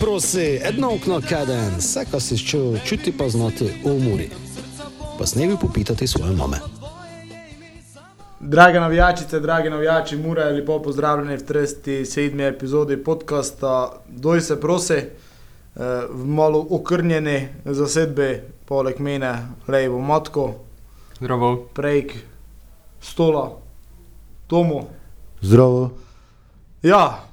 Prosi, edno okno kaden, vse, kar si čutil, čuti pa znati v muri. Pa snevi popitati svoje mame. Drage navijačice, dragi navijači, mura je lepo pozdravljeni v 37. epizodi podcasta Doj se prosi, eh, v malo okrnjeni zasedbe, poleg mene, levo matko, Zdravo. prejk, stola, Tomo. Zdravo. Ja,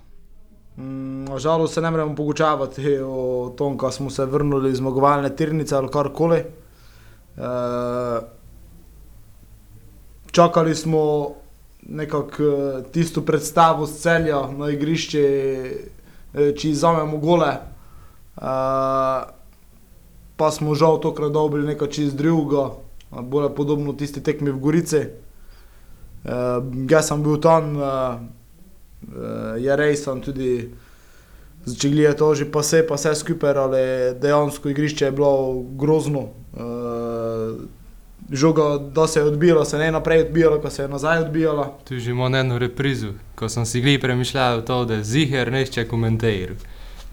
mm, žalost se ne moremo pogučavati o tom, ko smo se vrnili iz zmagovalne tirnice ali karkoli. E, čakali smo nekako eh, tisto predstavo z celja na igrišče, eh, če izamemo gole. E, pa smo žal tokrat dobili nekaj čist drugega, bolj podobno tisti tekmi v Gorici. E, jaz sem bil tam, e, je res, sem tudi če gledaj to že pa se, pa vse skupaj, ali dejansko igrišče je bilo grozno. Uh, žoga, da se je odbijala, se ne je naprej odbijala, ko se je nazaj odbijala. Tu že imamo eno reprizo, ko sem si gli premišljal to, da je ziger nešče komentariral.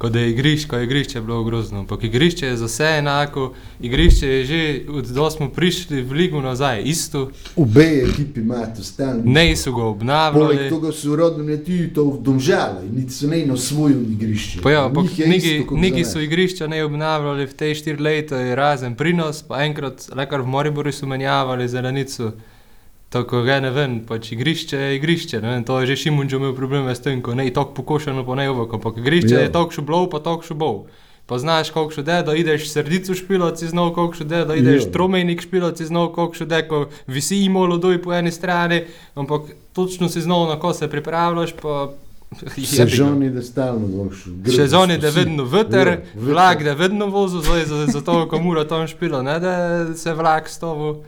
Kot da je igrišče, ko je igrišče bilo grozno. Ampak igrišče je za vse enako, igrišče je že, od da smo prišli v ligu nazaj, isto, Obe ekipi imate stalno. ne so ga Poleg obnavljali. tega so rodili tudi to v domžale, niti so ne na svojem igrišču. Pa ja, ampak neki, so igrišča ne obnavljali v te štiri leta, razen prinos, pa enkrat, le kar v Moriboru so menjavali zelenico. Tako ga ne vem, pač igrišče je igrišče, ne vem, to je že Šimunčo imel probleme s tem, ko ne je tako pokošeno, pa ne je ovako, ampak igrišče Ja. je tako šublov, pa tako šublov. Pa znaš, koliko še de, da ideš srdico špiloci znov, koliko še de, da ideš Ja. tromejnik špiloci znov, koliko še de, ko visi imolo doj po eni strani, ampak točno si znov na ko se pripravljaš, pa... Sezoni, da stalno boš. Sezoni, da je vedno veter, Ja, vlak, da je vedno vozu, zdaj za, za to, ko mora tam špilo, ne da se vlak stovu,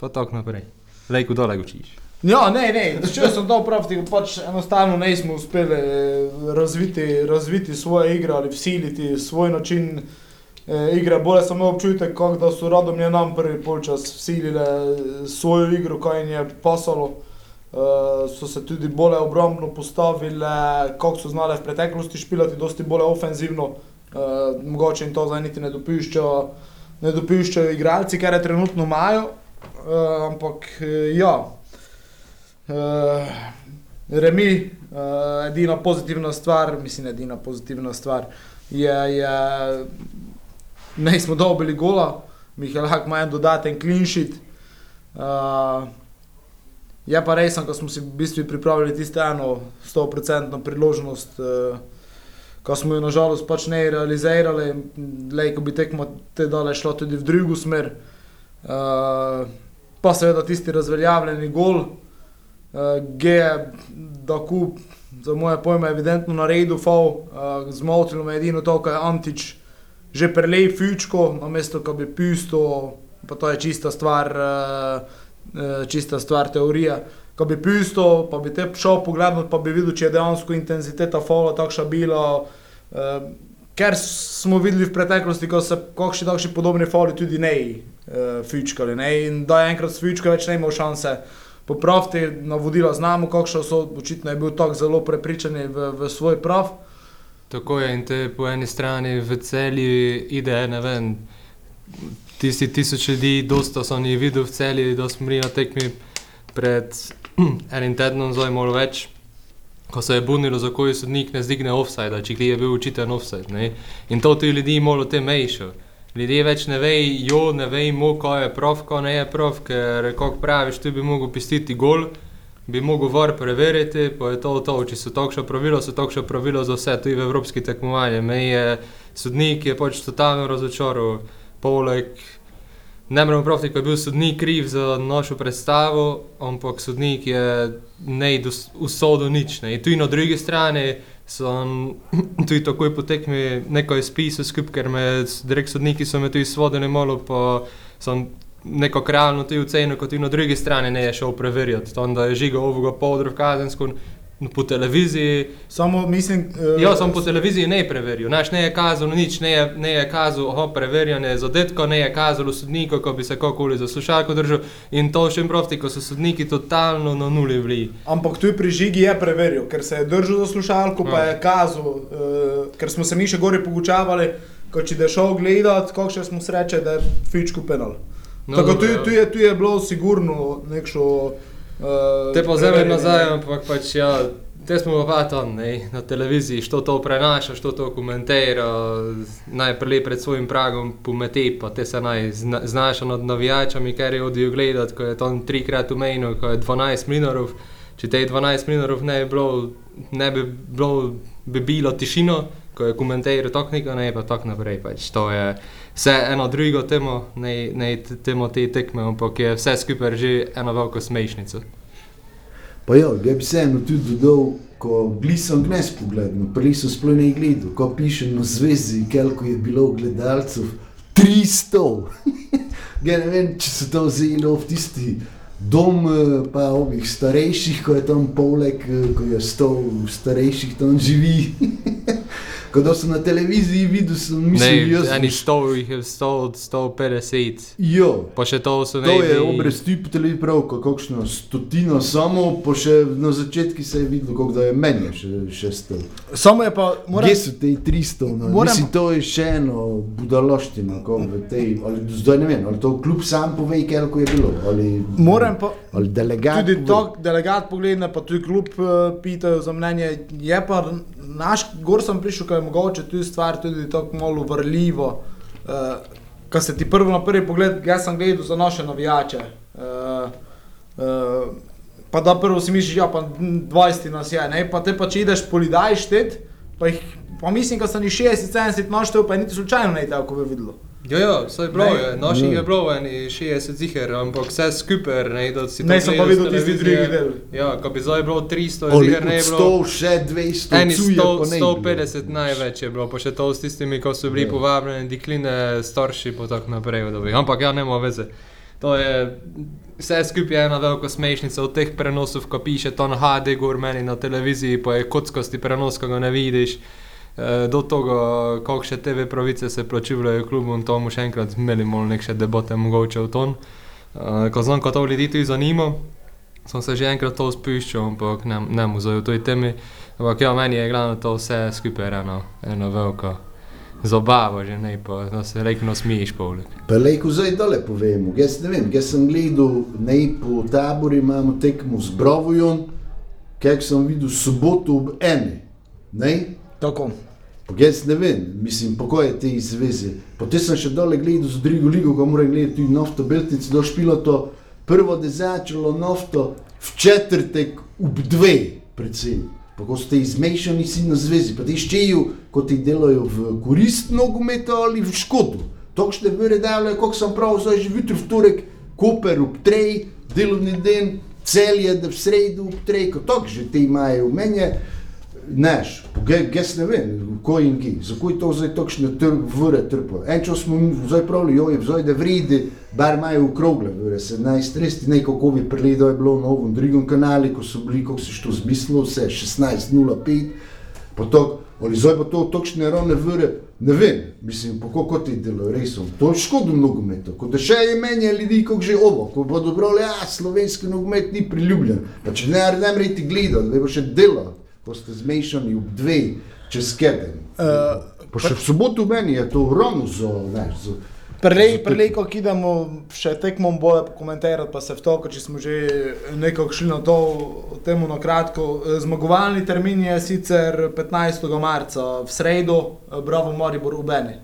pa tako naprej. Lejko dole učiš. Ja, ne, ne, če sem to prav, ti pač enostavno nismo uspeli eh, razviti, razviti svoje igre ali vsiliti svoj način eh, igre. Bolje sem imel občutek, kako da so radom je nam prvi polčas vsilile eh, svojo igro, kaj jim je pasalo. Uh, so se tudi bolje obrambno postavili, kako so znali v preteklosti špilati, dosti bolje ofenzivno. Uh, mogoče jim to zdaj niti ne dopuščajo, ne dopuščajo igralci, kar je trenutno imajo. Uh, ampak eh, ja, uh, remi, uh, edina pozitivna stvar, mislim, edina pozitivna stvar je, je ne smo dobili gola, Mihael Hak ima en dodaten sheet. Uh, je pa res, ko smo si v bistvu pripravili tisto eno 100% priložnost, uh, ko smo jo nažalost pač ne realizirali, le ko bi tekmo te dale šlo tudi v drugo smer. Uh, pa seveda tisti razveljavljeni gol, uh, G je, da kup, za moje pojme, evidentno naredil faul, uh, zmotilo me edino to, kar je Antič že prelej fučko, namesto da bi pusto, pa to je čista stvar, uh, uh, čista stvar teorije. Ko bi pusto, pa bi te šel pogledat, pa bi videl, če je dejansko intenziteta faula takšna bila. Uh, ker smo videli v preteklosti, ko se kakšni takšni podobni fauli tudi ne uh, fučkali. Ne? In da je enkrat fučko več ne imel šanse popraviti, navodila znamo, kakšno so, očitno je bil tako zelo prepričan v, v svoj prav. Tako je in te po eni strani v celju ide, ne vem, tisti tisoč ljudi, dosta so njih videl v celju, da smo bili na tekmi pred enim tednom, zdaj malo več. Ko se je bunilo, za koji sodnik ne zdigne offside, če je bil učiten offside. In to ti ljudi malo te mejšo. Ljudje več ne vejo, ne vejo, kaj je prav, kaj ne je prav, ker kot praviš, ti bi mogel pistiti gol, bi mogel var preveriti, pa je to to, če so takšno pravilo, so takšno pravilo za vse, tudi v evropski tekmovanji. Me je sodnik je pač totalno razočaral, poleg ne moremo praviti, ko je bil sodnik kriv za našo predstavo, ampak sodnik je ne usodil nič. Ne. In tudi na drugi strani sem tudi takoj po tekmi nekaj spisal skupaj, ker me direkt sodniki so me tudi svodili malo, pa sem neko realno tudi ocenil, kot tudi na drugi strani ne je šel preverjati. Tam, da je žiga ovoga podra v Kazensku, po televiziji. Samo mislim. Uh, Jaz sem po televiziji ne preveril, Naš ne je kazalo nič, ne je, ne je kazalo oh, preverjanje zadetka, ne je kazalo sodnikov, ko bi se kakoli za slušalko držal. In to še in profti, ko so sodniki totalno na nuli bili. Ampak tu pri žigi je preveril, ker se je držal za slušalko, pa Ja. je kazal, uh, ker smo se mi še gori pogučavali, ko če da šel gledat, kako še smo sreče, da je fičku penal. No, Tako tu, dobro, ja. tu, je, tu je bilo sigurno nekšo. Uh, Te pa zdaj nazaj, ampak pač ja. Te smo tam ne, na televiziji, što to prenaša, što to komentira, najprej pred svojim pragom pometi, pa te se naj zna, znaša nad navijačami, ker je odijo gledati, ko je tam trikrat umenil, ko je 12 minorov. Če te 12 minorov ne bi bilo, ne bi bilo, bi bilo tišino, ko je komentiral toknika, ne pa tako naprej. Pač to je vse eno drugo temo, ne, ne temo te tekme, ampak je vse skupaj že ena velika smešnica. Pa ja, ga bi vseeno tudi dodal, ko glisam gnes pogledal, prej sem sploh ne gledal, ko piše na zvezi, koliko je bilo gledalcev, 300. Ga ne vem, če so to vzeli v tisti dom, eh, pa ovih starejših, ko je tam poleg, eh, ko je sto starejših tam živi. Ko da sem na televiziji videl, sem Ne, mislil, jaz eni 100, jih je 100, 150. Jo, Pa še to so To je obresti po televiziji prav, kakšno stotino, samo pa še na začetku se je videlo, koliko da je meni še, še stal. Samo je pa, moram, Kje so te 300? No? Moram- Mislim, to je še eno budaloština, ko v tej, ali zdaj ne vem, ali to kljub sam pove, koliko je bilo, ali, moram pa ali delegat. tudi pove. to, delegat pogleda, pa tudi klub uh, pitajo za mnenje. Je pa naš, gor sem prišel, kaj je mogoče tu stvar tudi tako malo vrljivo. Uh, Ko se ti prvo na prvi pogled, jaz sem gledal za naše navijače. Uh, uh, pa da prvo si misliš, ja, pa hm, 20 nas je, ne? pa te pa če ideš polidaj štet, pa, jih, pa mislim, da so ni 60-70 naštel, pa je niti slučajno ne tako bi videlo. Ja, ja, vse je bilo, Ne. je. naših Ne. je bilo eni 60 ziger, ampak vse skupaj, ne, da si to Ne, sem pa gledal s videl tisti drugi del. Ja, ko bi zdaj bilo 300 Ali ziger, ne je bilo. 100, še 200, Eni cuje, 100, pa ne bi bilo. 150 največ je bilo, pa še to s tistimi, ko so bili Ja. povabljeni, dekline, starši in tako naprej. od ovih. Ampak ja, nema veze. To je vse skupaj je ena velika smešnica od teh prenosov, ko piše to na HD, gor meni na televiziji, pa je kockosti prenos, ko ga ne vidiš. Eh, Do tega, koliko še TV pravice se plačujejo klubom, to bomo še enkrat imeli malo neke debate mogoče v ton. Eh, Ko znam, ko to ljudi tudi zanima, sem se že enkrat to spuščal, ampak ne, mu v toj temi. Ampak ja, meni je glavno to vse skupaj eno, eno veliko zabavo, že ne pa, da se rekno smiješ poleg. Pa lejko zdaj dole povemo. Jaz ne vem, jaz sem gledal, ne po taboru imamo tekmo z Brovojon, kak sem videl soboto ob eni. Ne? Tako. Jaz ne vem, mislim, po koje te zveze. Potem sem še dole gledal z drugo ligo, ko moram gledati tudi nafto Beltinci, da špilo to prvo, da je začelo nafto v četrtek ob dve, predvsem. Pa ko ste izmešani si na zvezi, pa ti ščejo, ko ti delajo v korist nogometa ali v škodu. Točne vere davljajo, kako sem prav, zdaj že jutro v torek, Koper ob trej, delovni den, celje, da v sredo ob trej, ko tok že te imajo menje. Neš, jaz ne vem, ko in ki, zakaj to zdaj točne vre trpijo. En čas smo zdaj pravili, joj, zdaj da vridi, bar imajo okrogle vre, 17, 30, nekaj kako bi pregledal je bilo na ovom drugem kanali, ko so bili, kako se to zmislilo, vse 16.05, pa to, ali zdaj pa to točne ravne vre, ne vem, mislim, pa kako ti delajo, res so, to je škodo nogometu, ko da še je menje ljudi, kako že ovo, ko bodo brali, ja, slovenski nogomet ni priljubljen, pa če ne, ne reti gledati, da bo še delati ko ste zmešani ob dve čez keden. Uh, Pa še v soboto meni je to ravno za, Prelej, prelej, ko idemo še tekmom boje pokomentirati, pa se v to, ko če smo že nekako šli na to temu na kratko. Eh, Zmagovalni termin je sicer 15. marca, v sredo, eh, Bravo Maribor v Beni.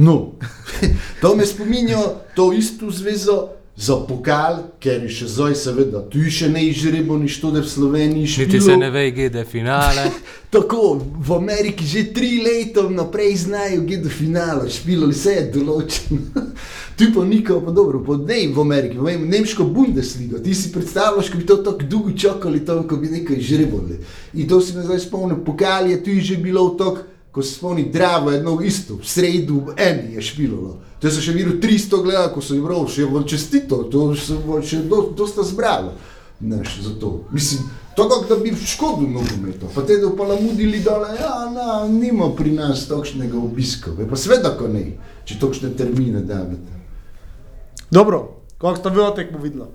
No, to me spominja to isto zvezo za pokal, ker je še zdaj seveda, tu je še ne izžrebo ništo, da v Sloveniji še Niti se ne ve, kje je finale. Tako, v Ameriki že tri leta naprej znajo, gdje do finala, špilali vse je določeno. Tu pa nikako, pa dobro, pa ne v Ameriki, pa vem, nemško Bundesligo, ti si predstavljaš, ko bi to tako dolgo čakali, tam, ko bi nekaj žrebali. In to si me zdaj spomnil, pokal je tu že bilo tako, ko se spomni Dravo, jedno isto, v sredu v eni je špilalo. To so še videli 300 gledali, ko so jim prav, še vam čestito, to se bo še do, dosta zbralo. Znaš, zato. Mislim, To kot da bi v škodu nogometu, pa te do palamudili dole, ja, na, nima pri nas takšnega obiska, Ve, pa sveda, ko ne, če takšne termine davite. Dobro, kako ste vi o tekmu videli?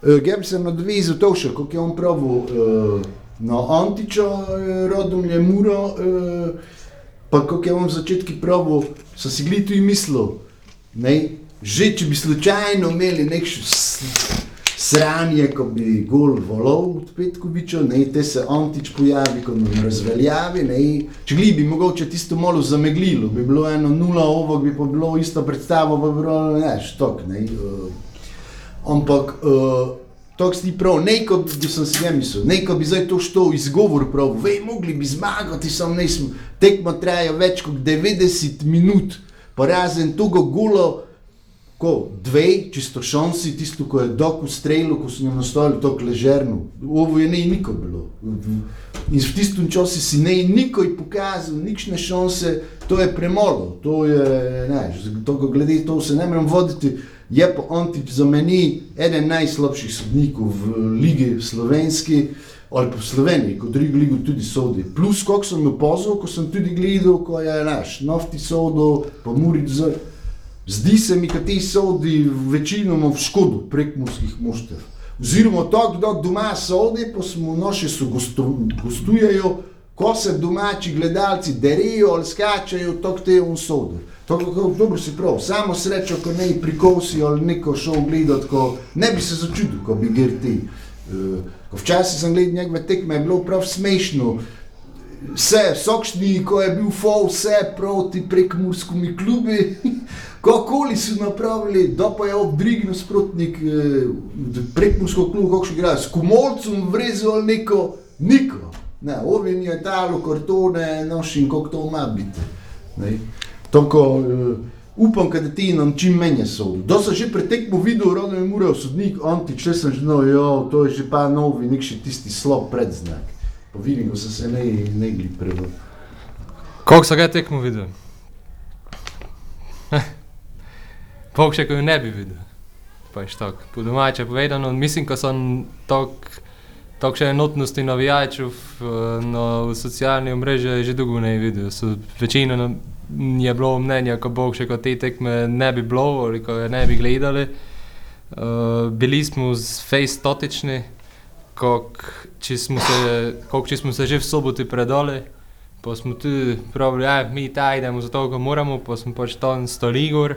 Uh, Gem se nadvezal to še, kako je on pravil uh, na Antiča, uh, Radomlje, Muro, uh, pa kako je on v začetku pravil, so si gledali mislil, ne, že če bi slučajno imeli nek sranje, ko bi gol volov od Petkoviča, ne, te se Antič pojavi, ko nam razveljavi, ne, če gli bi mogoče tisto malo zameglilo, bi bilo eno nula ovo, bi pa bilo isto predstavo, pa bi bilo, ne, štok, ne, uh, Ampak, uh, to si prav, neko bi sem si ja mislil, neko bi zdaj to što izgovor prav, vej, mogli bi zmagati, samo ne smo, tekma traja več kot 90 minut, pa razen toga gulo, ko dve, čisto šansi, tisto, ko je dok v strelu, ko so njim nastavili to ležerno, ovo je ne niko bilo. In v tistem času si ne nikoj pokazal, nične šanse, to je premalo, to je, ne, glede to se ne morem voditi, je pa Antič za meni eden najslabših sodnikov v Ligi Slovenski ali v Sloveniji, kot drugi ligo tudi sodi. Plus, koliko sem jo pozval, ko sem tudi gledal, ko je naš nafti sodel, pa Muric z... Zdi se mi, da ti sodi večinoma v škodu prekmorskih moštev. Oziroma to, kdo doma sodi, pa smo naše so gostu, ko se domači gledalci derijo ali skačajo, to te on sodi. To, kako dobro si prav, samo srečo, ko ne prikosi ali neko šov gledati, ko ne bi se začudil, ko bi grti. Uh, včasih sem gledal njegove tekme, je bilo prav smešno. Vse, sokšni, ko je bil fol, vse proti prekmurskimi klubi, kakoli so napravili, da pa je obdrigno sprotnik eh, prekmursko klubu, kako še igrajo, s kumolcem vrezal neko, niko. Ne, ovin je talo, kartone, nošin, kako to ima biti. Ne. Tako, uh, upam, da ti nam čim menje so. Da so že pretekmo videl, rodno je moral sodnik, antič, če sem že no, jo, to je že pa novi, nek še tisti slab predznak. Pa vidim, ko sem se ne, ne gli prevo. Koliko so ga tekmo videl? Pok še, ko jo ne bi videl. Pa je štok. Po domače povedano, mislim, ko sem tok, tok še enotnosti navijačev no, v socialni omrežje že dolgo ne videl. So večino no, je bilo mnenja, ko bo še kot te tekme ne bi bilo ali je ne bi gledali. Uh, bili smo z face statični, koliko če, če smo se že v soboti predali, pa smo tudi pravili, da mi ta idemo zato, ko moramo, pa smo pač tam stali gor.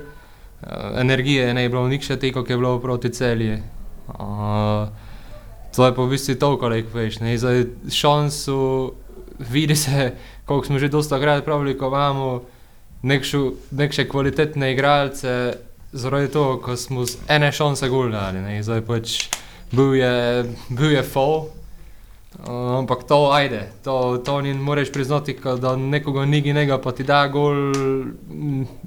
Uh, energije ne je bilo nič te, kot je bilo proti celji. Uh, to je pa v bistvu toliko, kot veš. Ne? Zdaj šansu, vidi se, koliko smo že dosta krat pravili, ko imamo neke kvalitetne igralce, zaradi tega, ko smo z ene šanse gulali. Zdaj pač bil je, bil je fall, ampak to ajde, to, to ni moreš priznati, da nekoga nigi njega pa ti da gol,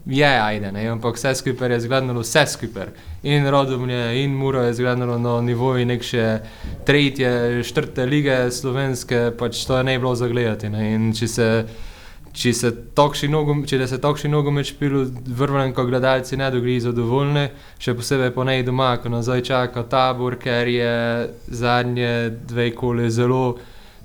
je ajde, ne? ampak vse skupaj je zgledalo, vse skupaj. In Rodomlje, in Muro je zgledalo na nivoju nek še tretje, četrte lige slovenske, pač to je ne bilo zagledati. Ne? In če se če se takšni nogomet špil, vrvnem, ko gledalci ne dogri zadovoljni, še posebej po nej doma, ko nas zdaj čaka tabor, ker je zadnje dve koli zelo,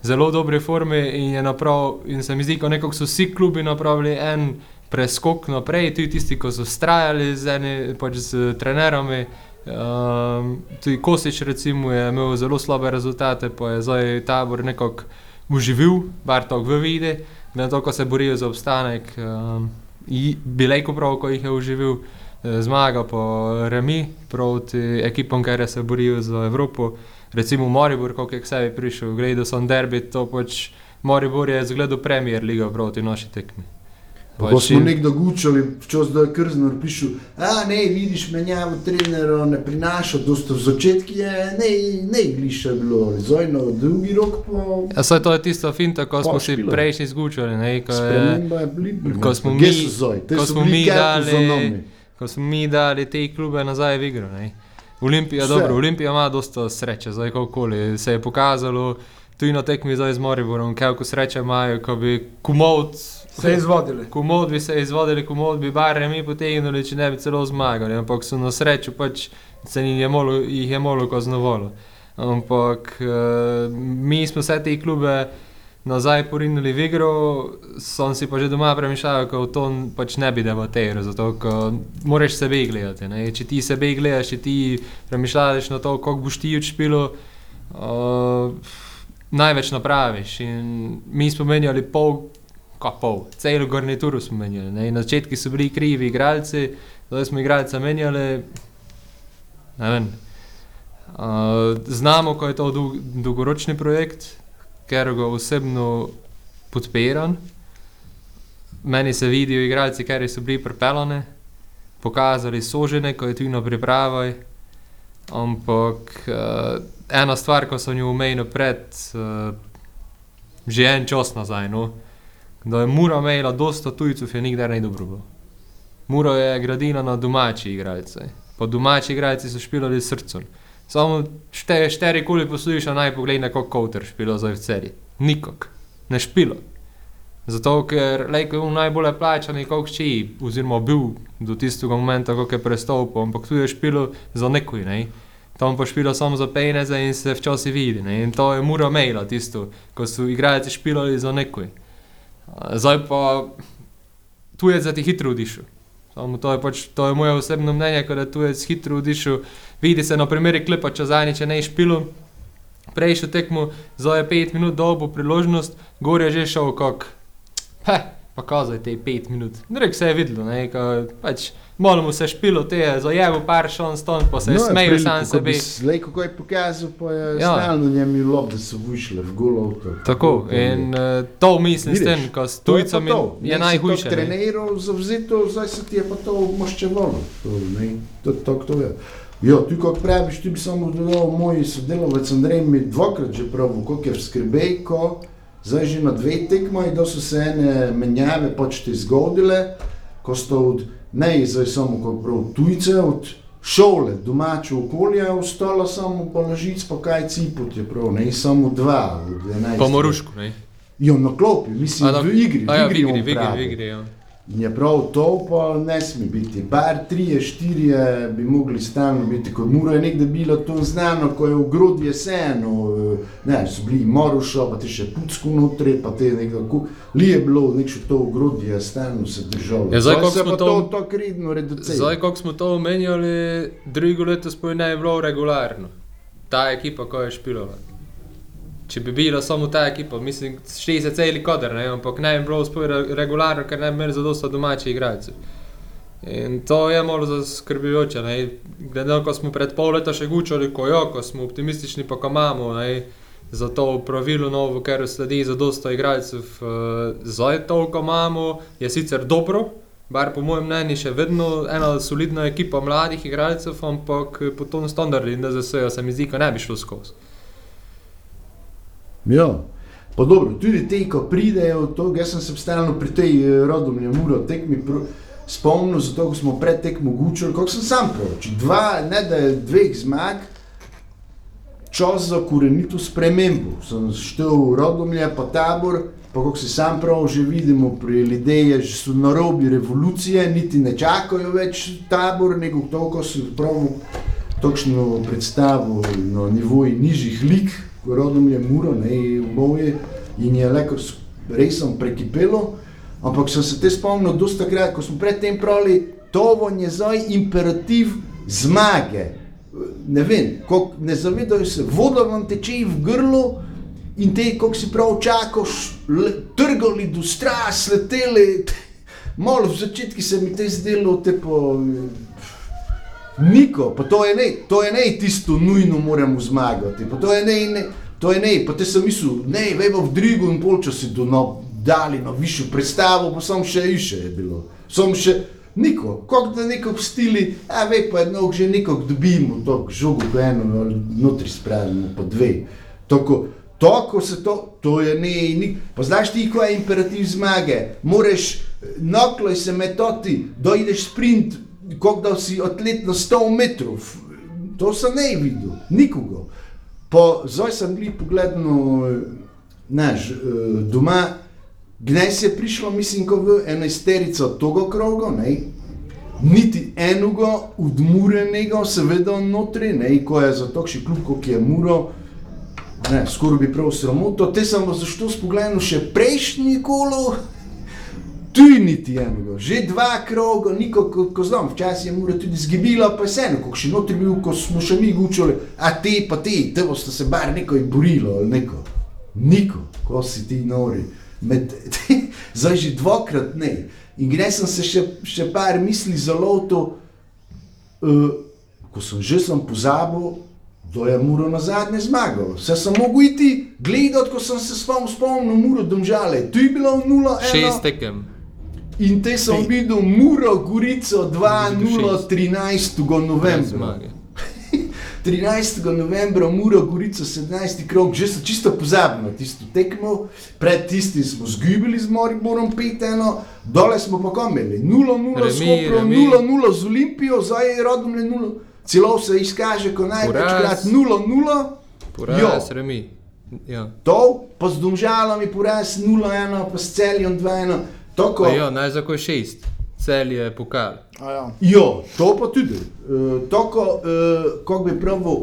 zelo dobre forme in, naprav, in se mi zdi, ko nekako so vsi klubi napravili en preskok naprej, tudi tisti, ki so strajali z, eni, pač z trenerami. Um, tudi Kosič recimo, je imel zelo slabe rezultate, pa je zdaj tabor nekako uživil, bar to v vidi na to, ko se borijo za obstanek. Um, Bilejko prav, ko jih je uživil, eh, zmaga po Remi proti ekipom, ki se borijo za Evropo. Recimo Moribor, ko je k sebi prišel, gledal sem derbi, to pač Moribor je zgledal Premier Liga proti naši tekmi. Ko smo nekdo gučali, včasih da je krzno pišel, a ne vidiš menjavo trenerov, ne prinaša, dosto v začetku je ne, ne gliše bilo, zdaj na drugi rok pa... Ja, saj to je tisto finta, ko smo si prejšnji zgučali, ne, ko je... je blibno. Ko smo mi, ko smo mi dali, ko smo mi dali te klube nazaj v igro, ne. Olimpija, Vse. dobro, Olimpija ima dosta sreče, zdaj kakokoli, se je pokazalo, tudi na tekmi zdaj z Moriborom, kako sreče imajo, ko bi kumovc Se izvodili. Komod bi se izvodili, komod bi bare mi potegnili, če ne bi celo zmagali, ampak so na srečo pač se jih je malo, jih je malo kaznovalo. Ampak uh, mi smo vse te klube nazaj porinili v igro, sem si pa že doma premišljal, da to pač ne bi debatiral, zato ker moraš sebe gledati. Ne? Če ti sebe gledaš, če ti premišljaš na to, kako boš ti odšpilo, uh, največ napraviš. In mi smo menjali pol, kot pol, celo garnituro smo menjali. Na začetku so bili krivi igralci, zdaj smo igralce menjali. Uh, znamo, ko je to dolg, dolgoročni projekt, ker ga osebno podpiram. Meni se vidijo igralci, ki so bili pripeljani, pokazali so že neko etvino pripravo. Ampak uh, ena stvar, ko sem jo omenil pred, uh, že en čas nazaj, no, da je Mura imela dosta tujcev, je nikdar ne dobro bilo. Mura je gradila na domači igralce, pa domači igralci so špilali srcem. Samo šte, štiri koli poslušaš, naj pogledaj, kako kauter špilo zdaj v celi. Nikok, ne špilo. Zato, ker Lejko je najbolje plačan, kot či, oziroma bil do tistega momenta, ko je prestopil, ampak tu je špilo za nekoj, ne. Tam pa špilo samo za peneze in se včasih vidi, ne. In to je mura maila tisto, ko so igralci špilali za nekoj. Zdaj pa tu je za ti hitro odišel. Samo to je pač, to je moje osebno mnenje, da tu je hitro odišel. Vidi se na primeri klipa, če zadnji, če ne špilo. Prejšnjo tekmo, zdaj je pet minut dolgo priložnost, gor je že šel kak. He, pa kazaj te pet minut. Drek se je videlo, ne, ka, pač malo mu se špilo, te je zajevo par šon ston, pa se je no, smejal sam sebi. Slej, kako je pokazal, pa je ja. stalno njem je lob, da so vyšle v golov. To, Tako, in uh, to mislim Vidiš, s tem, ko s tujcami je, je najhujše. Če si treniral zavzeto, zdaj se ti je pa to moščevalo. To, ne, to, to, to je. Jo, tu kot praviš, ti bi samo dodal, moj sodelovec Andrej mi dvakrat že pravil, koliko je v skrbejko, zdaj že na dve tekmoji, da so se ene menjave pač te zgodile, ko sto od, ne zdaj samo kot prav tujce, od šole, domače okolje, ostalo samo položic, pa kaj cipot je prav, ne samo dva od enajst. Po morušku, ne? Jo, na klopi, mislim, A, v igri, A ja, v v igri, igri, on v igri, pravi. v igri, ja. In je prav to, pa ne sme biti. Bar tri, štiri bi mogli stalno biti, kot mora je nekdaj bilo to znano, ko je v grudi jeseno, ne, so bili morušo, pa te še pucko notri, pa te nekako, li je bilo, nek še to v grudi je stalno se držalo. Ja, zdaj, se smo to- to, to kredno reducira. Zdaj, kako smo to omenjali, drugo leto sploh ne je bilo regularno. Ta ekipa, ko je špilala. Če bi bila samo ta ekipa, mislim, šli se celi kader, ne, ampak ne bi bilo re- regularno, ker ne bi imeli zadosta domačih igralcev. In to je malo zaskrbljujoče. Glede na to, ko smo pred pol leta še gučali, ko jo, ko smo optimistični, pa ko imamo za to pravilo novo, ker sledi zadosta igralcev, uh, zdaj toliko imamo, je sicer dobro, bar po mojem mnenju še vedno ena solidna ekipa mladih igralcev, ampak po tom standardu in da se mi zdi, da ne bi šlo skozi. Ja. Pa dobro, tudi te, ko pridejo, to, jaz sem se stalno pri tej eh, rodomlje muro tekmi spomnil, zato ko smo pred tekmo gučali, kako sem sam proročil. Dva, ne da je dveh zmag, čas za korenito spremembo. Sem štel rodomlje, pa tabor, pa kako se sam prav že vidimo pri ljudeh, že so na robi revolucije, niti ne čakajo več tabor, nego toliko so prav točno predstavo na nivoju nižjih lig, rodom je muro, ne v boje in je leko resno prekipelo. Ampak sem se te spomnil dosta krat, ko smo predtem pravili, to je zdaj imperativ zmage. Ne vem, koliko- ne zavedajo se, voda vam teče v grlu in te, kako si prav čakaš, le- trgali do stras, leteli. Malo v začetku se mi te zdelo, te po Niko, pa to je ne, to je ne tisto nujno moramo zmagati, pa to je ne, ne to je ne, pa te sem mislil, ne, vemo v Drigu in polčasi do no, dali na višjo predstavo, pa sem še više je bilo. Sem še, niko, kako da neko stili, a ve pa jedno, že nekog dobimo, to žogo po eno, notri spravimo, po dve. Tako, tako se to, to je ne, ni, pa znaš ti, ko je imperativ zmage, moraš, nokloj se metoti, dojdeš sprint, kot da si atlet na 100 metrov. To sem ne videl, nikogo. Pa zdaj sem bil pogledno, znaš, eh, doma, Gnes je prišlo, mislim, ko v enajsterico togo krogo, ne, niti enega odmurenega, seveda notri, ne, ko je za takšen klub, kot je Muro, ne, skoraj bi prav sramoto, te sem vas zašto spogledal še prejšnji kolo, tu niti enega, že dva kroga, niko, ko, ko znam, včasih je Mura tudi zgibila, pa je vseeno, ko še notri bil, ko smo še mi gučali, a te pa te, te boste se bar neko je borilo, ali neko, niko, ko si ti nori, med, zdaj že dvakrat ne. In gre sem se še, še par misli zalotil, uh, ko sem že sem pozabil, da je Muro na zadnje zmagal. Se sem mogel iti gledati, ko sem se spomnil, spomnil Muro domžale. Tu je bilo 0-1. Šest tekem. In te sem videl Muro Gorico 2-0 13. novembra. Zmage. 13. novembra, Muro, Gorico, 17. krog, že so čisto pozabili na tisto tekmo, pred tistim smo zgubili z Moriborom 5-1, dole smo pa kam imeli 0-0 s Koprom, remi. 0-0 z Olimpijo, zdaj je Radomlje 0, celo se izkaže kot največkrat 0-0, Poraz, remi. Ja. to pa z Domžalami poraz 0-1, pa s Celjem 2-1, tako. Pa ja, naj za koj šest. Cel je pokal. A ja. Jo, to pa tudi. Uh, tako, uh, kako bi pravil,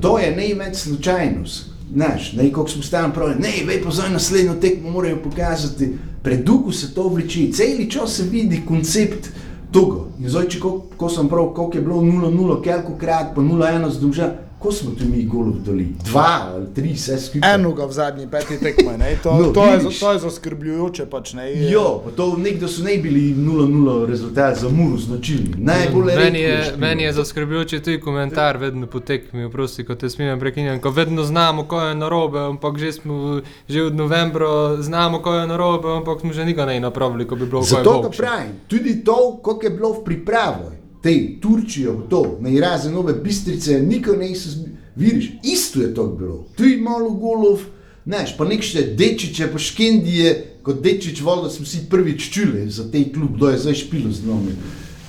to je največ slučajnost. Znaš, ne, kako smo stalno pravili, ne, vej pa zdaj naslednjo tekmo morajo pokazati. Predugo se to vleče, celi čas se vidi koncept tega. In zdaj, če ko, ko sem prav, koliko je bilo 0-0, koliko krat, pa 0-1 združa, ko smo tu mi golov dali? Dva ali tri, vse skupaj. Enoga v zadnji peti tekmi, ne? To, No, no, to, je, to je zaskrbljujoče. Pač, ne? Jo, pa to nekdo so ne bili 0-0 rezultat za Muru značilni. Najbolj Meni je, meni je špilo. zaskrbljujoč tudi komentar, vedno potekmi, prosti, ko te smem prekinjati, ko vedno znamo, ko je narobe, ampak že smo že od novembra znamo, ko je narobe, ampak smo že nikoli ne napravili, ko bi bilo kaj Zato ga boljše. pravim, tudi to, koliko je bilo v pripravi, te Turčijo, to, na Iraze, nove bistrice, nikoli niso zbi- vidiš, isto je to bilo. Tu je malo golov, znaš, pa nek še dečiče, pa škendije, kot dečič voda smo si prvič čuli za te klub, kdo je zdaj špilo z nami.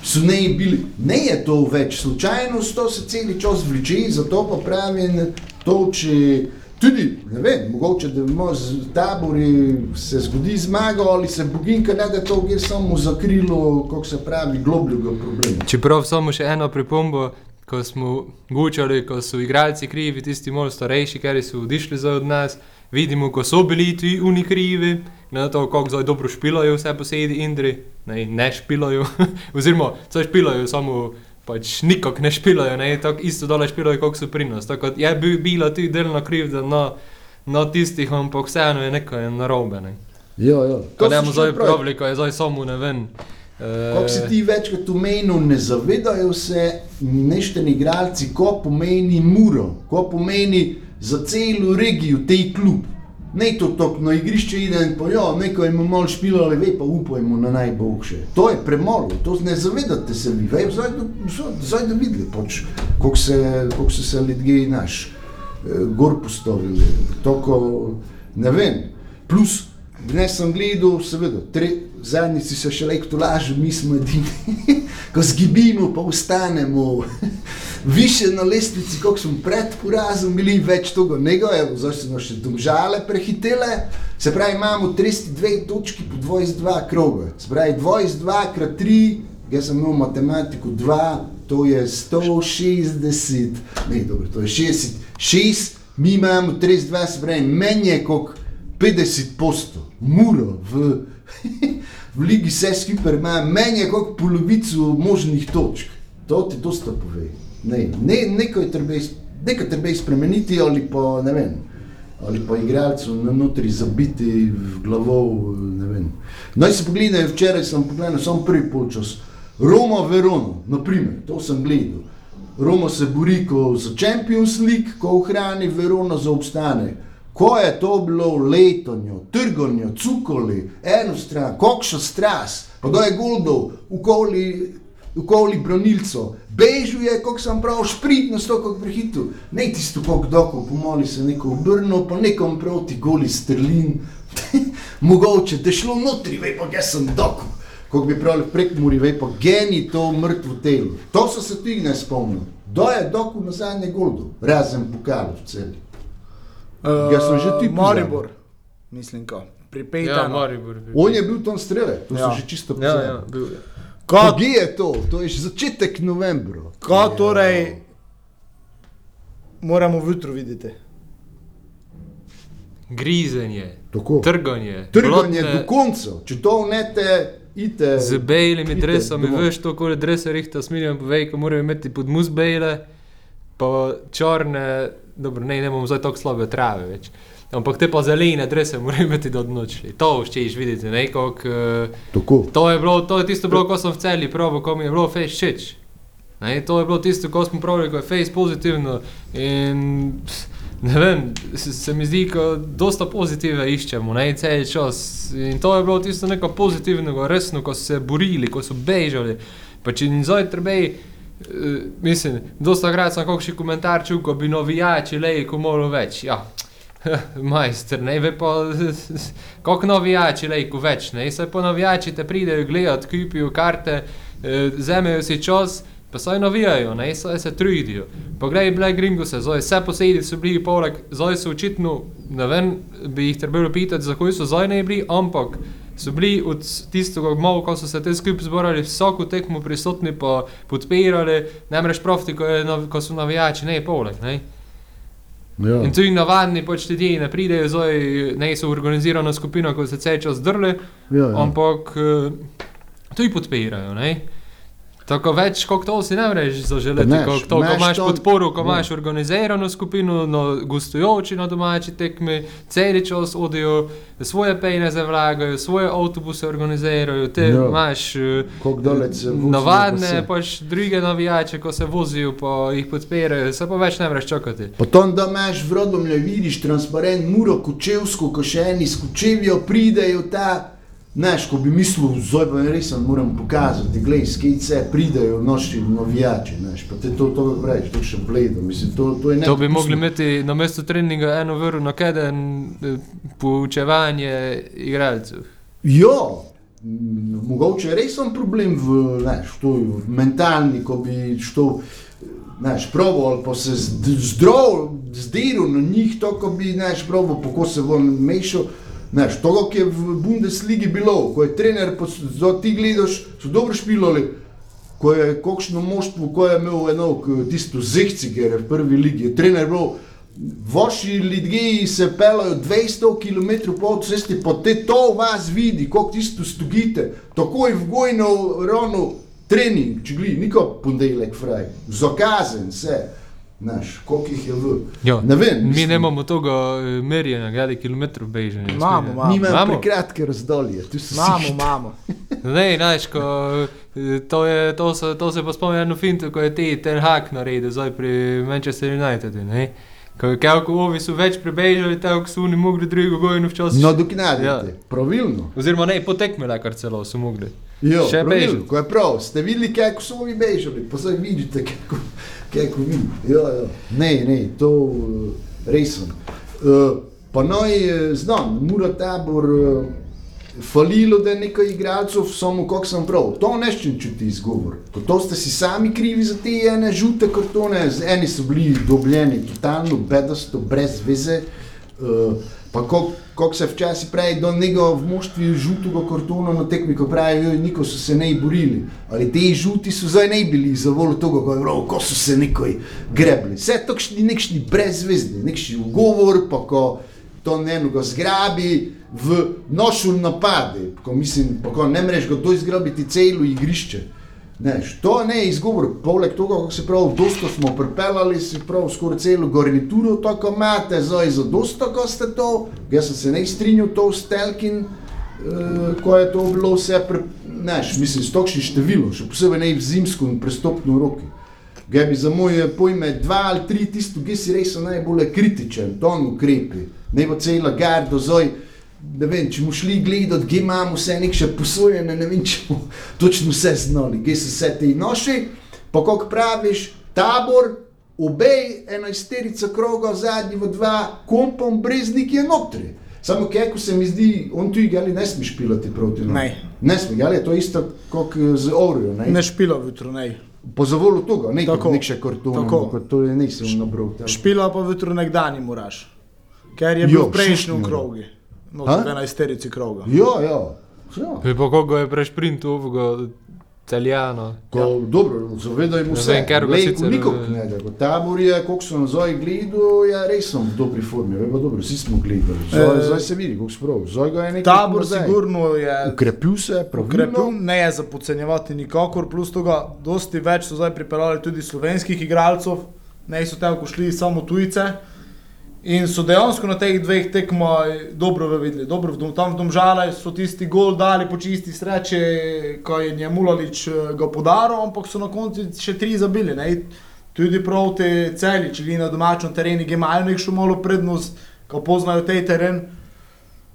So ne bili, ne je to več slučajnost, to se celi čas vleče, zato pa pravim, to če tudi, ne vem, mogoče da ima z tabori se zgodi zmaga ali se boginka ne da to gre samo za krilo, kako se pravi, globljega problema. Čeprav samo še eno pripombo, ko smo gučali, ko so igralci krivi, tisti malo starejši, ker so odišli za od nas, vidimo, ko so bili ti oni krivi, na to, kako zdaj dobro špilajo vse posedi Indri, ne, ne špilajo, oziroma co špilajo, samo pač nikak ne špilajo, ne, tako isto dole špilajo, kot so pri nas. Tako je bil, bila tudi delna krivda na, na tistih, ampak vseeno je nekaj narobe. Ne. Ja, ja. Ko ne bomo zdaj pravili, ko je zdaj samo ne vem. eh, Kako si ti večkrat omenil, ne zavedajo se nešteni igralci, ko pomeni muro, ko pomeni za celo regijo tej klub. Ne to tako na igrišče ide in pa ja, neko jim malo špilo, ali ve pa upajmo na najboljše. To je premalo, to ne zavedate se vi, vej, zdaj, da- videli, pač, kako se, kako so se ljudje naš eh, gor postavili. Toko, ne vem, plus Dnes sem gledal, seveda, tre, zadnjici se še lekto lažu, mi smo edini, ko zgibimo, pa ustanemo. Više na lestvici, kot smo pred porazom bili, več tega nego, so nas še domžale prehitele. Se pravi, imamo 32 točki po 22 kroga. Se pravi, 22 krat 3, jaz sem imel matematiko 2, to je 160, ne, dobro, to je 60, 6, mi imamo 32, se pravi, meni je kot 50 posto, muro v, v Ligi vse skupaj ima, meni je kot polovico možnih točk. To ti dosta pove. Ne, ne, nekaj treba, nekaj treba spremeniti ali pa ne vem. Ali pa igralcu na notri zabiti v glavo, ne vem. Naj se pogledaj, včeraj sem pogledal samo prvi polčas. Roma Verona, naprimer, to sem gledal. Roma se bori ko za Champions League, ko ohrani Verona za obstanek. Ko je to bilo letonjo, trgonjo, cukoli, eno stran, kokšo stras, pa da je goldov, ukoli, ukoli branilcev, bežuje, kot sem prav, špritno s to, kot prehitu, ne tisto, kot doko, pomoli se neko obrno, pa nekom proti goli strlin, mogoče, je šlo notri, vej pa, jaz sem doko, kot bi pravili prek muri, vej pa, geni to mrtvo telo. To so se tudi ne spomnili. Da je zadnje goldo, razen pokalov v celi. Uh, Jaz sem že ti pozabil. Maribor, mislim, ko. Pri Ja, Pejtanu. Maribor. bi- On je bil tam strele, to ja. Ja. so že čisto Ja, pozabili. ja, bil je. Kaj, Kje je to? To je že začetek novembra. kaj torej moramo jutro videti? Grizenje, Tako. trganje, Trganje blotne- do konca. Če to vnete, ite. Z belimi Idite dresom, domov. veš, to, kore drese rihta, smiljam povej, ko morajo imeti pod mus bele, pa črne, dobro, ne, ne bomo zdaj tako slabe trave več. Ampak te pa zelene drese morajo imeti do noči. To vščeš videti, ne, kako... Uh, Tako. To je, bilo, to je tisto, bilo, ko sem v celi probil, ko mi je bilo face všeč. Ne, to je bilo tisto, ko smo pravili, ko je face pozitivno. In pff, ne vem, se, se mi zdi, da dosta pozitive iščemo, ne cel čas. In to je bilo tisto neko pozitivno, resno, ko so se borili, ko so bežali. Pa če jim zdaj treba. Uh, mislim, dosta krat sem kakšen komentar čutil, ko bi novijači lejko malo več. Ja, majster, ne ve pa, kako navijači lejko več, ne, se pa navijači te pridejo gledati, kupijo karte, eh, vzamejo si čas, pa saj navijajo, ne, saj se trudijo. Poglej, Black Gringo se, zdaj vse posedi so bili poleg, zdaj so očitno, ne vem, bi jih trebalo pitati, zakaj so zdaj ne bili, ampak so bili od tistega malo, ko so se te skupaj zborali, vsako tekmo prisotni pa podpirali, ne mreš profiti, ko, je, ko so navijači, ne poleg, ne. Ja. In tudi navadni pač ljudje ne pridejo, zdaj ne so organizirana skupina, ko se cel čas drle, Ja, ja. ampak eh, tudi podpirajo. Ne? Tako več, kot to si ne moreš zaželeti, neš, kot to, ko imaš to- podporo, ko imaš organizirano skupino, no, gostujoči na domači tekmi, cel čas odijo, svoje pejne zavlagajo, svoje avtobuse organizirajo, te Ja. imaš eh, navadne, pač druge navijače, ko se vozijo, pa jih podpirajo, se pa več ne moreš čakati. Potem, da imaš v Rodomlju, vidiš transparent, muro, kočevsko, ko še eni skočevijo, pridejo ta. Znaš, ko bi mislil, zdaj pa res vam moram pokazati, glej, skejce pridejo naši novijači, znaš, pa te to, to praviš, to še bledo, mislim, to, to je To bi nedopustno. mogli imeti na mesto treninga eno vrno na keden poučevanje igralcev. M, mogoče je res problem v, znaš, to je mentalni, ko bi što, znaš, probal ali pa se zd- zdrav, zdiral na njih, to, ko bi, znaš, probal, kako se bo mešal. Znaš, to, kar je v Bundesligi bilo, ko je trener, zdaj ti gledaš, so dobro špilali, ko je kakšno moštvo, ko je imel eno, tisto zehciger v prvi ligi, je trener bil, vaši ljudje se pelajo 200 km po cesti, pa te to vas vidi, kako tisto stugite, takoj v gojno rano trening, če gli, niko ponedeljek fraj, zakazen se, znaš, koliko jih je v. Ja, Ne vem, Mi mislim. nemamo tega eh, merjenja, glede kilometrov bežanja. Imamo, imamo. Nimajo Imamo. prekratke razdalje, tu so Imamo, imamo. Ne, znaš, ko, eh, to, je, to, se, to se pa spomni eno finto, ko je ti ten hak naredil, zdaj pri Manchester Unitedu. Ne? Kako ovi so več prebežali, tako so oni mogli drugo gojno včasih. Nadoknadite, Ja. pravilno. Oziroma ne, potekmele kar celo so mogli. Jo, Še bežati. ko je prav, ste videli, kako so ovi bežali, pa zdaj vidite, kako, kako vi. Ja, ja. Ne, ne, to uh, resno. Uh, pa noj, eh, znam, mora tabor uh, falilo, da je nekaj igralcev, samo kako sem prav. To neščem čuti izgovor. To, ste si sami krivi za te ene žute kartone, z- eni so bili dobljeni totalno bedasto, brez veze. Pa kako se včasih pravi, da nekdo v moštvi žutega kartona na tekmi, ko pravijo, niko so se ne borili. Ali te žuti so zdaj ne bili za voljo tega, ko, prav, ko so se nekaj grebli. Vse je nekšni brezvezni, nekšni ugovor, pa ko to ne eno zgrabi v nošu napade, ko mislim, pa ko ne mreš ga to izgrabiti celo igrišče. To ne je izgovor, poleg tega, kako se pravi, dosto smo pripeljali, si prav skoraj celo garnituro, tako imate, zdaj za dosto, ko ste to, jaz sem se ne strinjal to s Telkin, uh, ko je to bilo vse, pre, neš, mislim, s tokšnim številom, še posebej ne v zimsko in prestopno roki. Gaj bi za moje pojme dva ali tri tisto, ki si res najbolj kritičen, to on ukrepi, ne bo cela garda, zdaj, ne vem, če mu šli gledati, kje imamo vse nekše posojene, ne vem, če bomo točno vse znali, kje so vse te noši, pa kako praviš, tabor, obej, enajsterica kroga, zadnji v dva, kompom, breznik je notri. Samo kako se mi zdi, on tu igali ne smeš pilati proti nam. Ne. Ne smeš, ali je to isto kot z Orijo, ne? Ne špila jutro, ne. Po zavolu toga, ne Tako. nek še Tako. kot to je nisem nabral. tam. Špila pa jutro nekdani moraš. Ker je Jo, bil v prejšnjem krogu. No, A? v enajsterici kroga. Ja, ja. ja. Pa koga je prešprintu ovega Italijano. Ko, ja. Dobro, zavedajmo se, vem, ker ga Lejko sicer, nikog eh, ne da. Ko Tabor je, koliko sem nazaj gledal, je res sem v dobri formi. Vemo dobro, vsi smo gledali. Zdaj, Eh, zdaj se vidi, kako sprav. Zdaj ga je nekaj Tabor sigurno je Ukrepil se, ukrepil, ne je za podcenjevati nikakor, plus tega, dosti več so zdaj pripeljali tudi slovenskih igralcev, ne so tako šli samo tujce. In so dejansko na teh dveh tekmah dobro videli. Dobro, v tam v Domžale so tisti gol dali po čisti sreči, ko je Njemulalič eh, ga podaril, ampak so na koncu še tri zabili. Ne? Tudi proti celi, če gre na domačem terenu, imajo nekšno malo prednost, ko poznajo tej teren.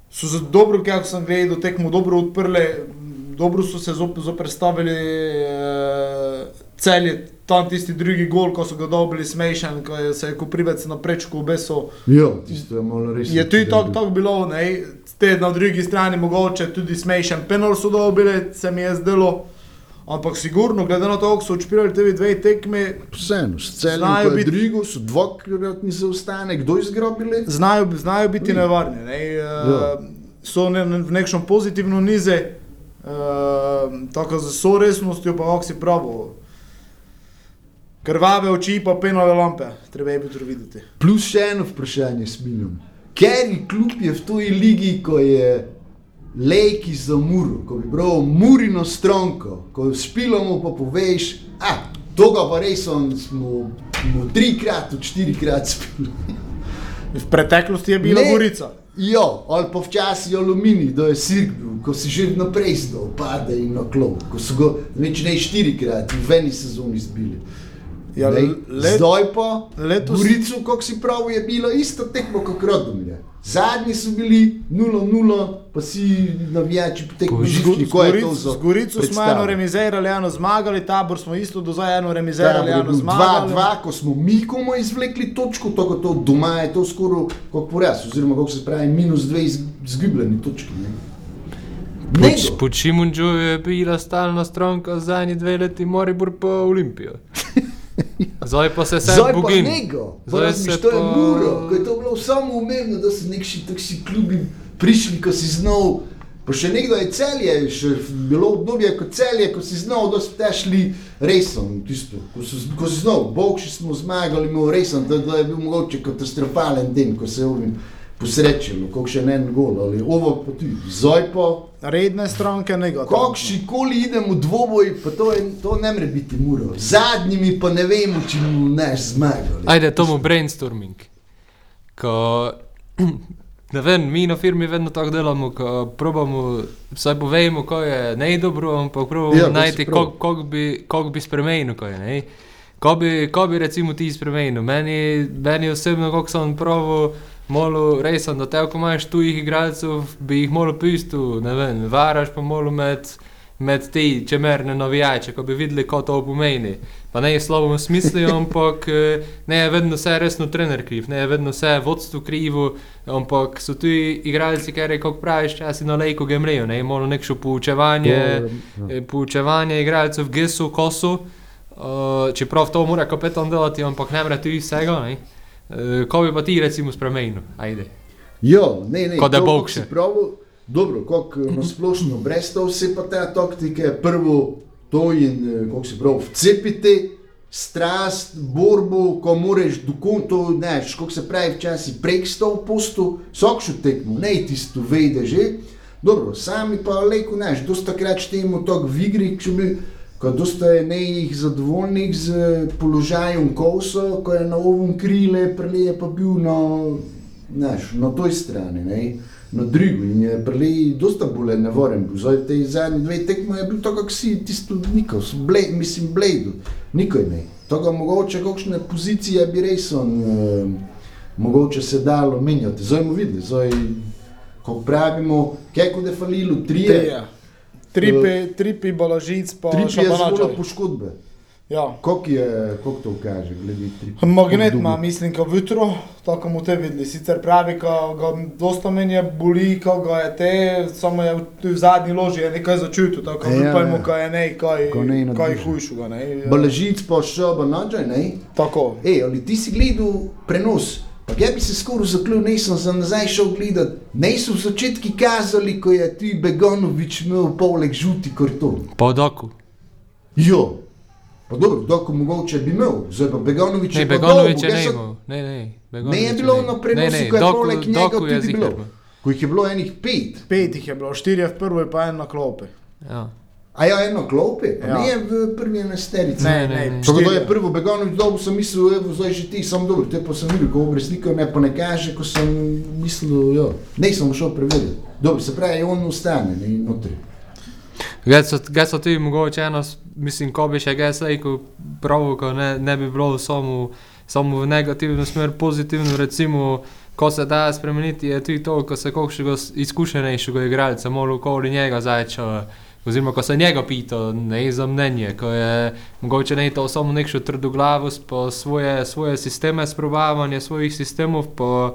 So za dobro, kako sem gledal, tekmo dobro odprli, dobro so se zop, zoprstavili uh, celje, tam tisti drugi gol, ko so ga dobili smešen, ko je se je Koprivec na prečku obesil. Ja, tisto je malo res. Je tudi tako tak bilo, ne? te na drugi strani mogoče tudi smešen penal so dobili, se mi je zdelo. Ampak sigurno, glede na to, kako so odšpirali te dve tekme, Vseeno, Znajo ko biti- Drigo, so dvakratni zaostanek, kdo izgrobili? znajo, znajo biti Ni. nevarni. Ne? Uh, so ne, ne, v nekšnem pozitivnem nize, uh, tako z vso resnostjo, pa kako si pravo. Krvave oči, pa penale lampe, treba je biti videti. Plus še eno vprašanje s Miljom. Keri klub je v toj ligi, ko je lejki za muro, ko bi bral murino stronko, ko špilamo pa poveš, a, to ga pa res on smo, smo trikrat, štirikrat spili. V preteklosti je bila Ne. Gorica. Jo, ali pa včasih aluminij, da je sirk bil, ko si že naprej zdal, pade in na klop, ko so ga več ne štirikrat v eni sezoni zbili. Ja, Lej, let- Zdaj pa, letos- Gorico, kako si prav, je bilo isto tekmo kot Rodomlje. Zadnji so bili 0-0, pa si navijači ko je to za Z Gorico smo eno remizirali, eno zmagali, tabor smo isto do zdaj eno remizirali, eno zmagali. 2-2, ko smo mi komu izvlekli točko, to, to doma je to skoraj kot poraz, oziroma kako se pravi, minus dve iz- izgubljeni točki. Ne? Poč, po Čimunđu je bila stalna stranka zadnji dve leti Moribor pa Olimpijo. Zdaj pa se vse nego, pa Zdaj se to je pa- muro, ko je to bilo samo umevno, da so neki takšni klubi prišli, ko si znal. Pa še nekdo je celje, še bilo obdobje kot celje, ko si znal, da ste šli resen, tisto, ko, so, ko si znal, bog še smo zmagali, imel resen, da, da je bil mogoče katastrofalen dan, ko se je ovim še ne en gol, ali ovo pa tudi, zdaj pa, Redne stranke, negativne. kakšni koli idemo v dvoboj, pa to, je, to ne more biti muro, zadnjimi pa ne vemo, če bomo neš zmagali. Ajde, to mu brainstorming. Ko, ne vem, mi na firmi vedno tako delamo, ko probamo, vsaj povejmo, ko je nejdobro, ampak probamo Ja, najti, kako bi, kak bi spremenil, ko je ne. Ko bi, ko bi recimo ti spremenil, meni, meni osebno, kako sem pravi, malo resen, da te, ko imaš tujih igralcev, bi jih malo pistil, ne vem, varaš pa malo med, med te čemerne navijače, ko bi videli, kaj to pomeni. Pa ne je slovom smislu, ampak eh, ne je vedno vse resno trener kriv, ne je vedno vse vodstvo krivo, ampak so tu igralci, ker je, kako praviš, časi na lejko gemrejo, ne je malo nekšo poučevanje, To, eh, poučevanje igralcev v gesu, kosu, uh, čeprav to mora kapetan delati, ampak ne more tudi vsega, ne. Uh, ko bi pa ti recimo spremenil, ajde. Ja, ne, ne, Ko da še. Pravi, dobro, kako na splošno, brez to vse pa te taktike, prvo to in eh, kako si prav, vcepite strast, borbo, ko moraš do konca, znaš, kako se pravi, včasih prek sto postu, vsakšo tekmo, ne tisto vede že. Dobro, sami pa leko, znaš, dosta krat štejemo to v igri, če bi, ko dosta je nejih zadovoljnih z položajem koso, ko je na ovom krile, prelije pa bil na znaš, na toj strani, ne, na drugi. In je prili dosta bolj nevaren bil. Zdaj te zadnje dve tekme je bil to, kako si tisto nikol, ble, mislim, bledu, nikoj ne. Toga mogoče kakšne pozicije bi res on, eh, mogoče se dalo menjati. Zdaj bomo videli, zdaj, ko pravimo, kako da falilu, trije, Trije. Tripi, tripi balažic, pa tri je zelo šabanačari. poškodbe. Ja. Je, koliko to kaže, glede tri? Magnet ima, mislim, kot jutro, tako mu te videli. Sicer pravi, ko ga dosta meni je boli, ko ga je te, samo je v zadnji loži je nekaj začutil, tako Ja, ja, upajmo, ja. ko je ne, kaj, Ko ne kaj nadviše. hujšega, ne. Balažic pa nađaj, ne? Tako. Ej, ali ti si gledal prenos? Pa ja bi se skoraj zaklil, nisem za nazaj šel gledat. Ne so v začetki kazali, ko je ti Begonovič imel poleg žuti karton. Pa v doku. Jo. Pa dobro, dok mogoče bi imel, zdaj pa Beganovič Ne, je pa Begonovič dolgo, je ne imel. Ne, ne, Ne Begonovič je bilo ne. na Ne, prenosu, ne, ko je Doku- poleg njega Doku je tudi bilo. bil. Ko jih je bilo enih pet. Pet jih je bilo, štirje v prvi, pa en na klopi. Ja. A ja, eno klopi, Ja. ne je v prvi enesterici. Ne, ne, ne. Tako da je štirje. prvo Beganovič dobil, sem mislil, evo, zdaj že ti, sam dobro, te pa sem videl, ko obresnikov ne pa ne kaže, ko sem mislil, jo, ne sem šel preveriti. Dobro, se pravi, on ostane, ne, notri. Gaj so ti mogoče eno, mislim, ko bi še gaj rekel, prav, ko ne, ne bi bilo samo, samo v negativno smer, pozitivno, recimo, ko se da spremeniti, je tudi to, ko se kakšnega s- izkušenejšega igralca malo okoli njega začne. Oziroma, ko se njega pita, ne za mnenje, ko je mogoče ne to samo nekšo trdoglavost, pa svoje, svoje sisteme, sprobavanje svojih sistemov, pa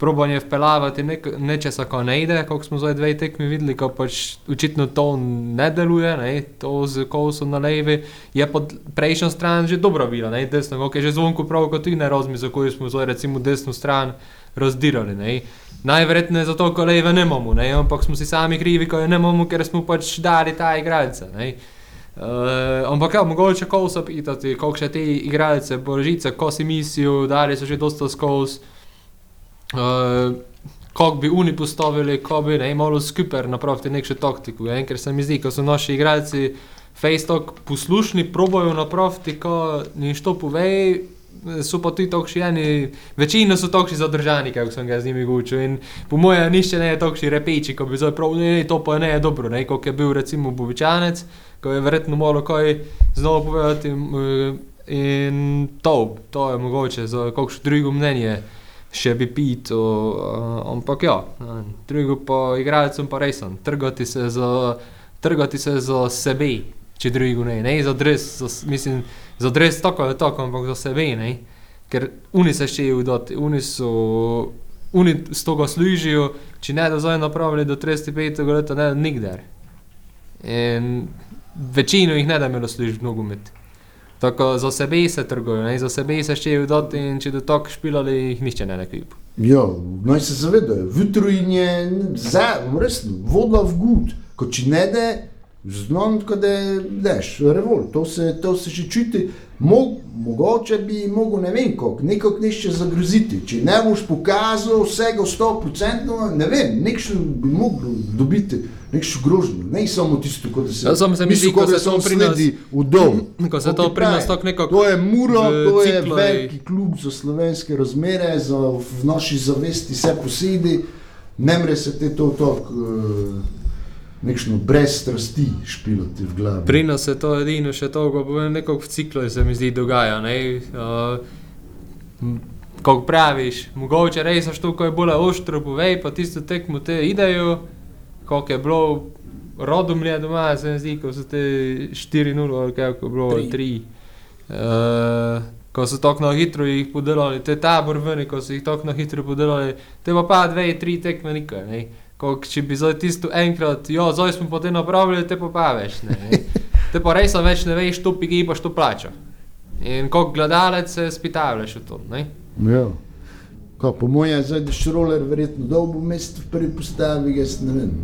probanje vpeljavati nek, nečesa, ko ne ide, kot smo zdaj dve tekmi videli, ko pač očitno to ne deluje, ne, to z kosom na levi, je pod prejšnjo stran že dobro bila, ne, desno, je že zvonko prav, kot ti ne razmi, za kojo smo zdaj recimo desno stran razdirali, ne. Najverjetneje zato, ko leve ne imamo, ne, ampak smo si sami krivi, ko je ne imamo, ker smo pač dali ta igralca, ne. Uh, ampak ja, mogoče ko so pitati, koliko še te igralce, božice, ko si mislijo, dali so že dosta skozi. Uh, kako bi oni postavili, ko bi ne, malo skupaj napravili nekšno taktiko. Ja? Ker se mi zdi, ko so naši igralci Facebook poslušni, probojajo napraviti, ko jim to pove, so pa tudi takšni eni, večina so takšni zadržani, kako sem ga z njimi učil. In po mojem, nišče ne je takšni repeči, ko bi zdaj prav, ne, ne, to pa ne je dobro, ne, kot je bil recimo Bovičanec, ko je verjetno malo kaj znova povedati. eh, In to, to je mogoče za kakšno drugo mnenje še bi pito, uh, ampak ja, drugo pa igralcem pa resen, trgati se za, trgati se za sebe, če drugo ne, ne za dres, za, mislim, za dres tako je tako, ampak za sebe, ne, ker oni se še udati, oni so, oni s toga služijo, če ne da zdaj napravili do 35 leta, ne nikdar. In večino jih ne da imelo služiti nogomet. Tako za sebe se trgujejo, za sebe se še udati in če do tako špilali, jih nišče ne nekvip. Ja, naj se zavedajo, Vitruin je za, resno, voda v gud, ko če ne de, znam, da je, veš, revolt, to se, to se še čuti, Mo, mogoče bi mogel, ne vem, kako, nekako nešto zagroziti, če ne boš pokazal vsega 100%, ne vem, nekšno bi mogel dobiti, nekšno grožnjo, ne samo tisto, kot da se, Ja, se zdi, misli, ko da se to pri nas- sledi v dol. Ko se to pri nas tako nekako To je Muro, to je veliki klub za slovenske razmere, za v naši zavesti vse posedi, ne more se te to tako uh, nekšno brez strasti špilati v glavi. Pri nas je to edino še to, ko povem, nekako v ciklu se mi zdi dogaja. Ne? Uh, m, Ko praviš, mogoče res je to, ko je bolj ostro, povej pa tisto tekmo te idejo, kako je bilo rodomlje doma, se mi zdi, ko so te 4-0 ali kako je bilo, Tri. 3. Uh, ko so tako na hitro jih podelali, te tabor ven, ko so jih tako na hitro podelali, te pa pa dve, tri tekme nikaj. Ne. Ko, če bi zdaj tisto enkrat, jo, zdaj smo potem napravili, te pa pa veš. Ne, ne. Te pa res več ne veš, to pigi pa to plača. In kot gledalec se spitavljaš v to. Ne? Ja. Ko, po mojem je zdaj šroler verjetno dolgo mesto v prvi postavi, jaz ne vem.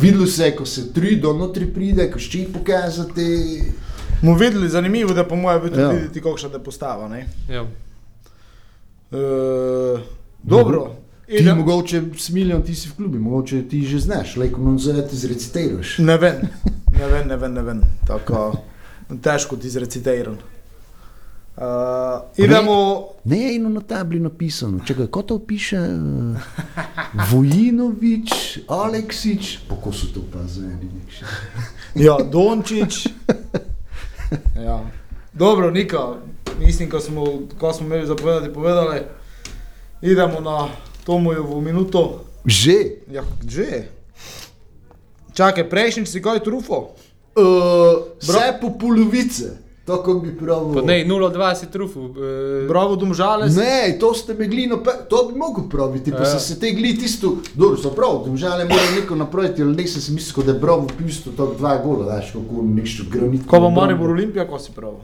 Videlo se je, ko se trudijo, notri pride, ko šči pokazati. Mo videli, zanimivo, da po mojem tudi Ja. ja. videti, kakšna je postava. Ne? Ja. E, dobro. Ti Idem, mogoče smilijon, ti si v klubi, mogoče ti že znaš, lejko nam zdaj ti zrecitiraš. ne vem, ne vem, ne vem, ne vem. Tako težko ti izrecitiram. Uh, idemo, Ne je eno na tabli napisano, čakaj, kot to piše, uh, Vojinovič, Aleksič, kako so to pa za eni nekši. ja, Dončić. Ja. Dobro, Nika, mislim, ko smo, ko smo imeli zapovedati, povedali, idemo na Tomojevo minuto. Že? Ja, že. Čakaj, prejšnjič si kaj trufo? Uh, vse po polovice, tako bi pravil. Ne, 0-2 si trufu. Uh, Bravo, domžale. Ne, to ste me glino, to bi mogel praviti, pa Ja. ja. se te gli tisto, dobro, so prav, domžale mora neko napraviti, ali ne sem si mislil, da je bravo pisto, to dva gola, daš, kako nešto granitko. Ko bo Maribor Olimpija, ko si prav?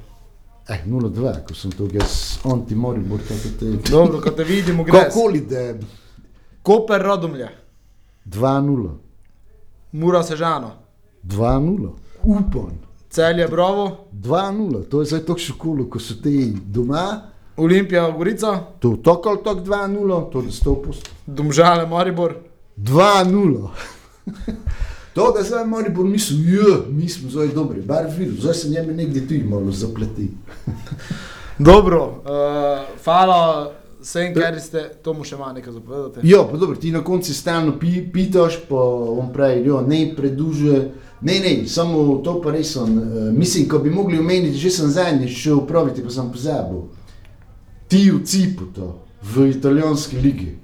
Eh, 0-2, ko sem to jaz, anti Maribor, tako te... Dobro, ko te vidimo, gre. Kakoli da Koper Radomlje, 2-0, Mura Sežana, 2-0, upam, Celje, bravo, 2-0, to je zdaj tako šokolo, ko so ti doma. Olimpija, Gorica, To je tako ali tako 2-0, to je 100%. Domžale, Maribor, 2-0. to, da zdaj Maribor misli, ja, mi smo zdaj dobri, bar videl, zdaj se njeme nekdje tu malo zapleti. dobro, uh, hvala vsem, ker ste, to mu še ima nekaj zapovedati. Ja, pa dobro, ti na koncu stalno pi, pitaš, pa on pravi, jo, ne preduže. Ne, ne, samo to pa res on. Uh, mislim, ko bi mogli omeniti, že sem zadnjič šel upraviti, pa sem pozabil. Ti v Cipu to, v italijanski ligi.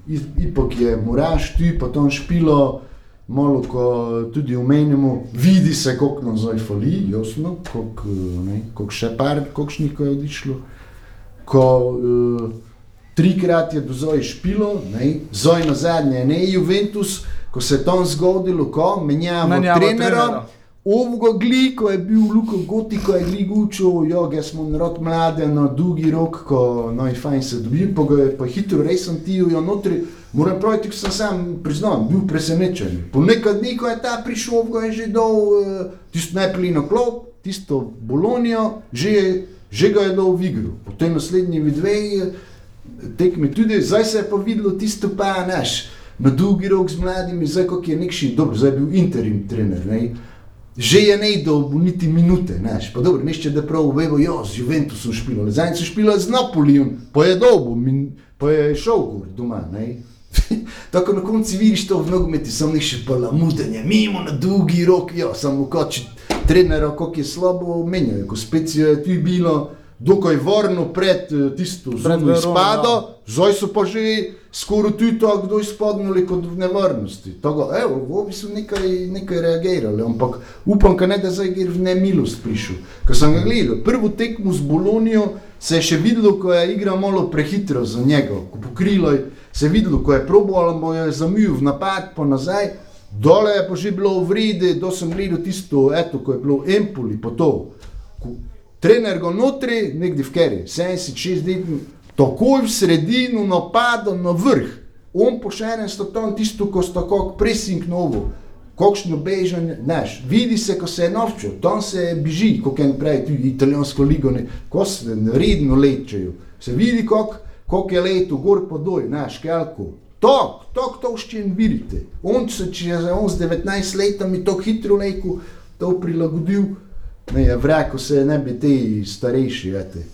Ipak je Muraš, tu pa tam špilo, malo ko tudi omenjamo, vidi se, koliko nam zdaj fali, jasno, koliko, eh, ne, koliko še par, kolikšnih ko je odišlo. Ko uh, trikrat je do zdaj špilo, ne, zdaj na zadnje, ne Juventus, ko se je tam zgodilo, ko menjamo Menjava trenera. trenera. Ovoga gli, ko je bil Luko Goti, ko je gli učil, jo, jaz smo narod mlade na dolgi rok, ko no, je fajn se dobil, pa ga je pa hitro resen ti, jo notri. Moram praviti, ko sem sam priznal, bil presenečen. Po nekaj dni, ko je ta prišel, ga je že dal uh, tisto najprej na klop, tisto Bolonijo, že, že ga je dal v igro. Potem naslednji dve eh, tekmi tudi, zdaj se je pa videlo tisto pa naš, na dolgi rok z mladimi, zdaj kako je nekši, dobro, zdaj je bil interim trener, ne. Že je ne bo niti minute, znaš, pa dobro, nešče da prav vevo, jo, z Juventusom špilo, zadnjič so špilo z Napolijem, pa je dolgo, min, pa je šel gor doma, ne. Tako na koncu vidiš to v nogometu, samo nekše palamutenje, mimo na dolgi rok, jo, samo kot če trenera, kako je slabo menjajo, ko spet je tu bilo, dokaj varno pred eh, tisto Verono, izpado, ja. zdaj so pa že skoraj tu to, kdo izpadnili kot v nevarnosti. Tako, evo, v obi so nekaj, nekaj reagirali, ampak upam, ka ne da zdaj gre v nemilost prišel. Ko sem ga gledal, prvo tekmo z Bolonijo se je še videlo, ko je igra malo prehitro za njega, ko pokrilo je, se je videlo, ko je probal, bo je zamil v napad, pa nazaj, dole je pa že bilo v vredi, do sem gledal tisto, eto, ko je bilo v Empoli, pa to. Trener ga notri, nekde v Keri, 76 let, takoj v sredino napada na vrh. On po enem sta tam tisto, ko sta kak pressing novo, kakšno bežanje, znaš, vidi se, ko se je novčil, tam se beži, kot en pravi, tudi italijansko ligo, ne, ko se redno lečejo, se vidi, kak je leto, gor pa doj, znaš, kelko. Tok, tok, to še vidite. On, se, če je on z 19 letami tako hitro lekel, to prilagodil, ne, je vreko se ne bi ti starejši, vete.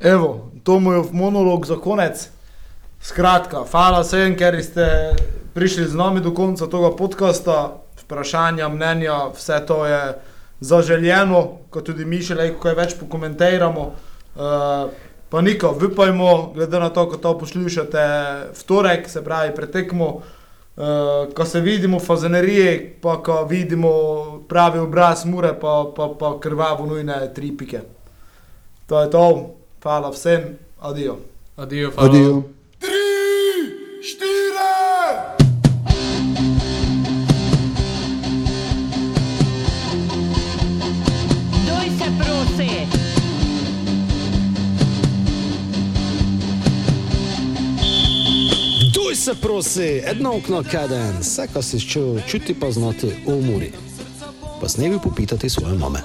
Evo, to mu je monolog za konec. Skratka, hvala vsem, ker ste prišli z nami do konca tega podcasta. Vprašanja, mnenja, vse to je zaželjeno, kot tudi mi še lahko kaj več pokomentiramo. Uh, pa niko, upajmo, glede na to, ko to poslušate v torek, se pravi pretekmo, uh, ko se vidimo v fazeneriji, pa ko vidimo pravi obraz mure, pa, pa, pa krvavo nujne tri pike. To je to, hvala vsem, adijo. Adijo, hvala. Adijo. Se prosi, jedno okno kaden, vse, kar si čutil, čuti pa znati v umori. Pa s nebi popitati svoje mame.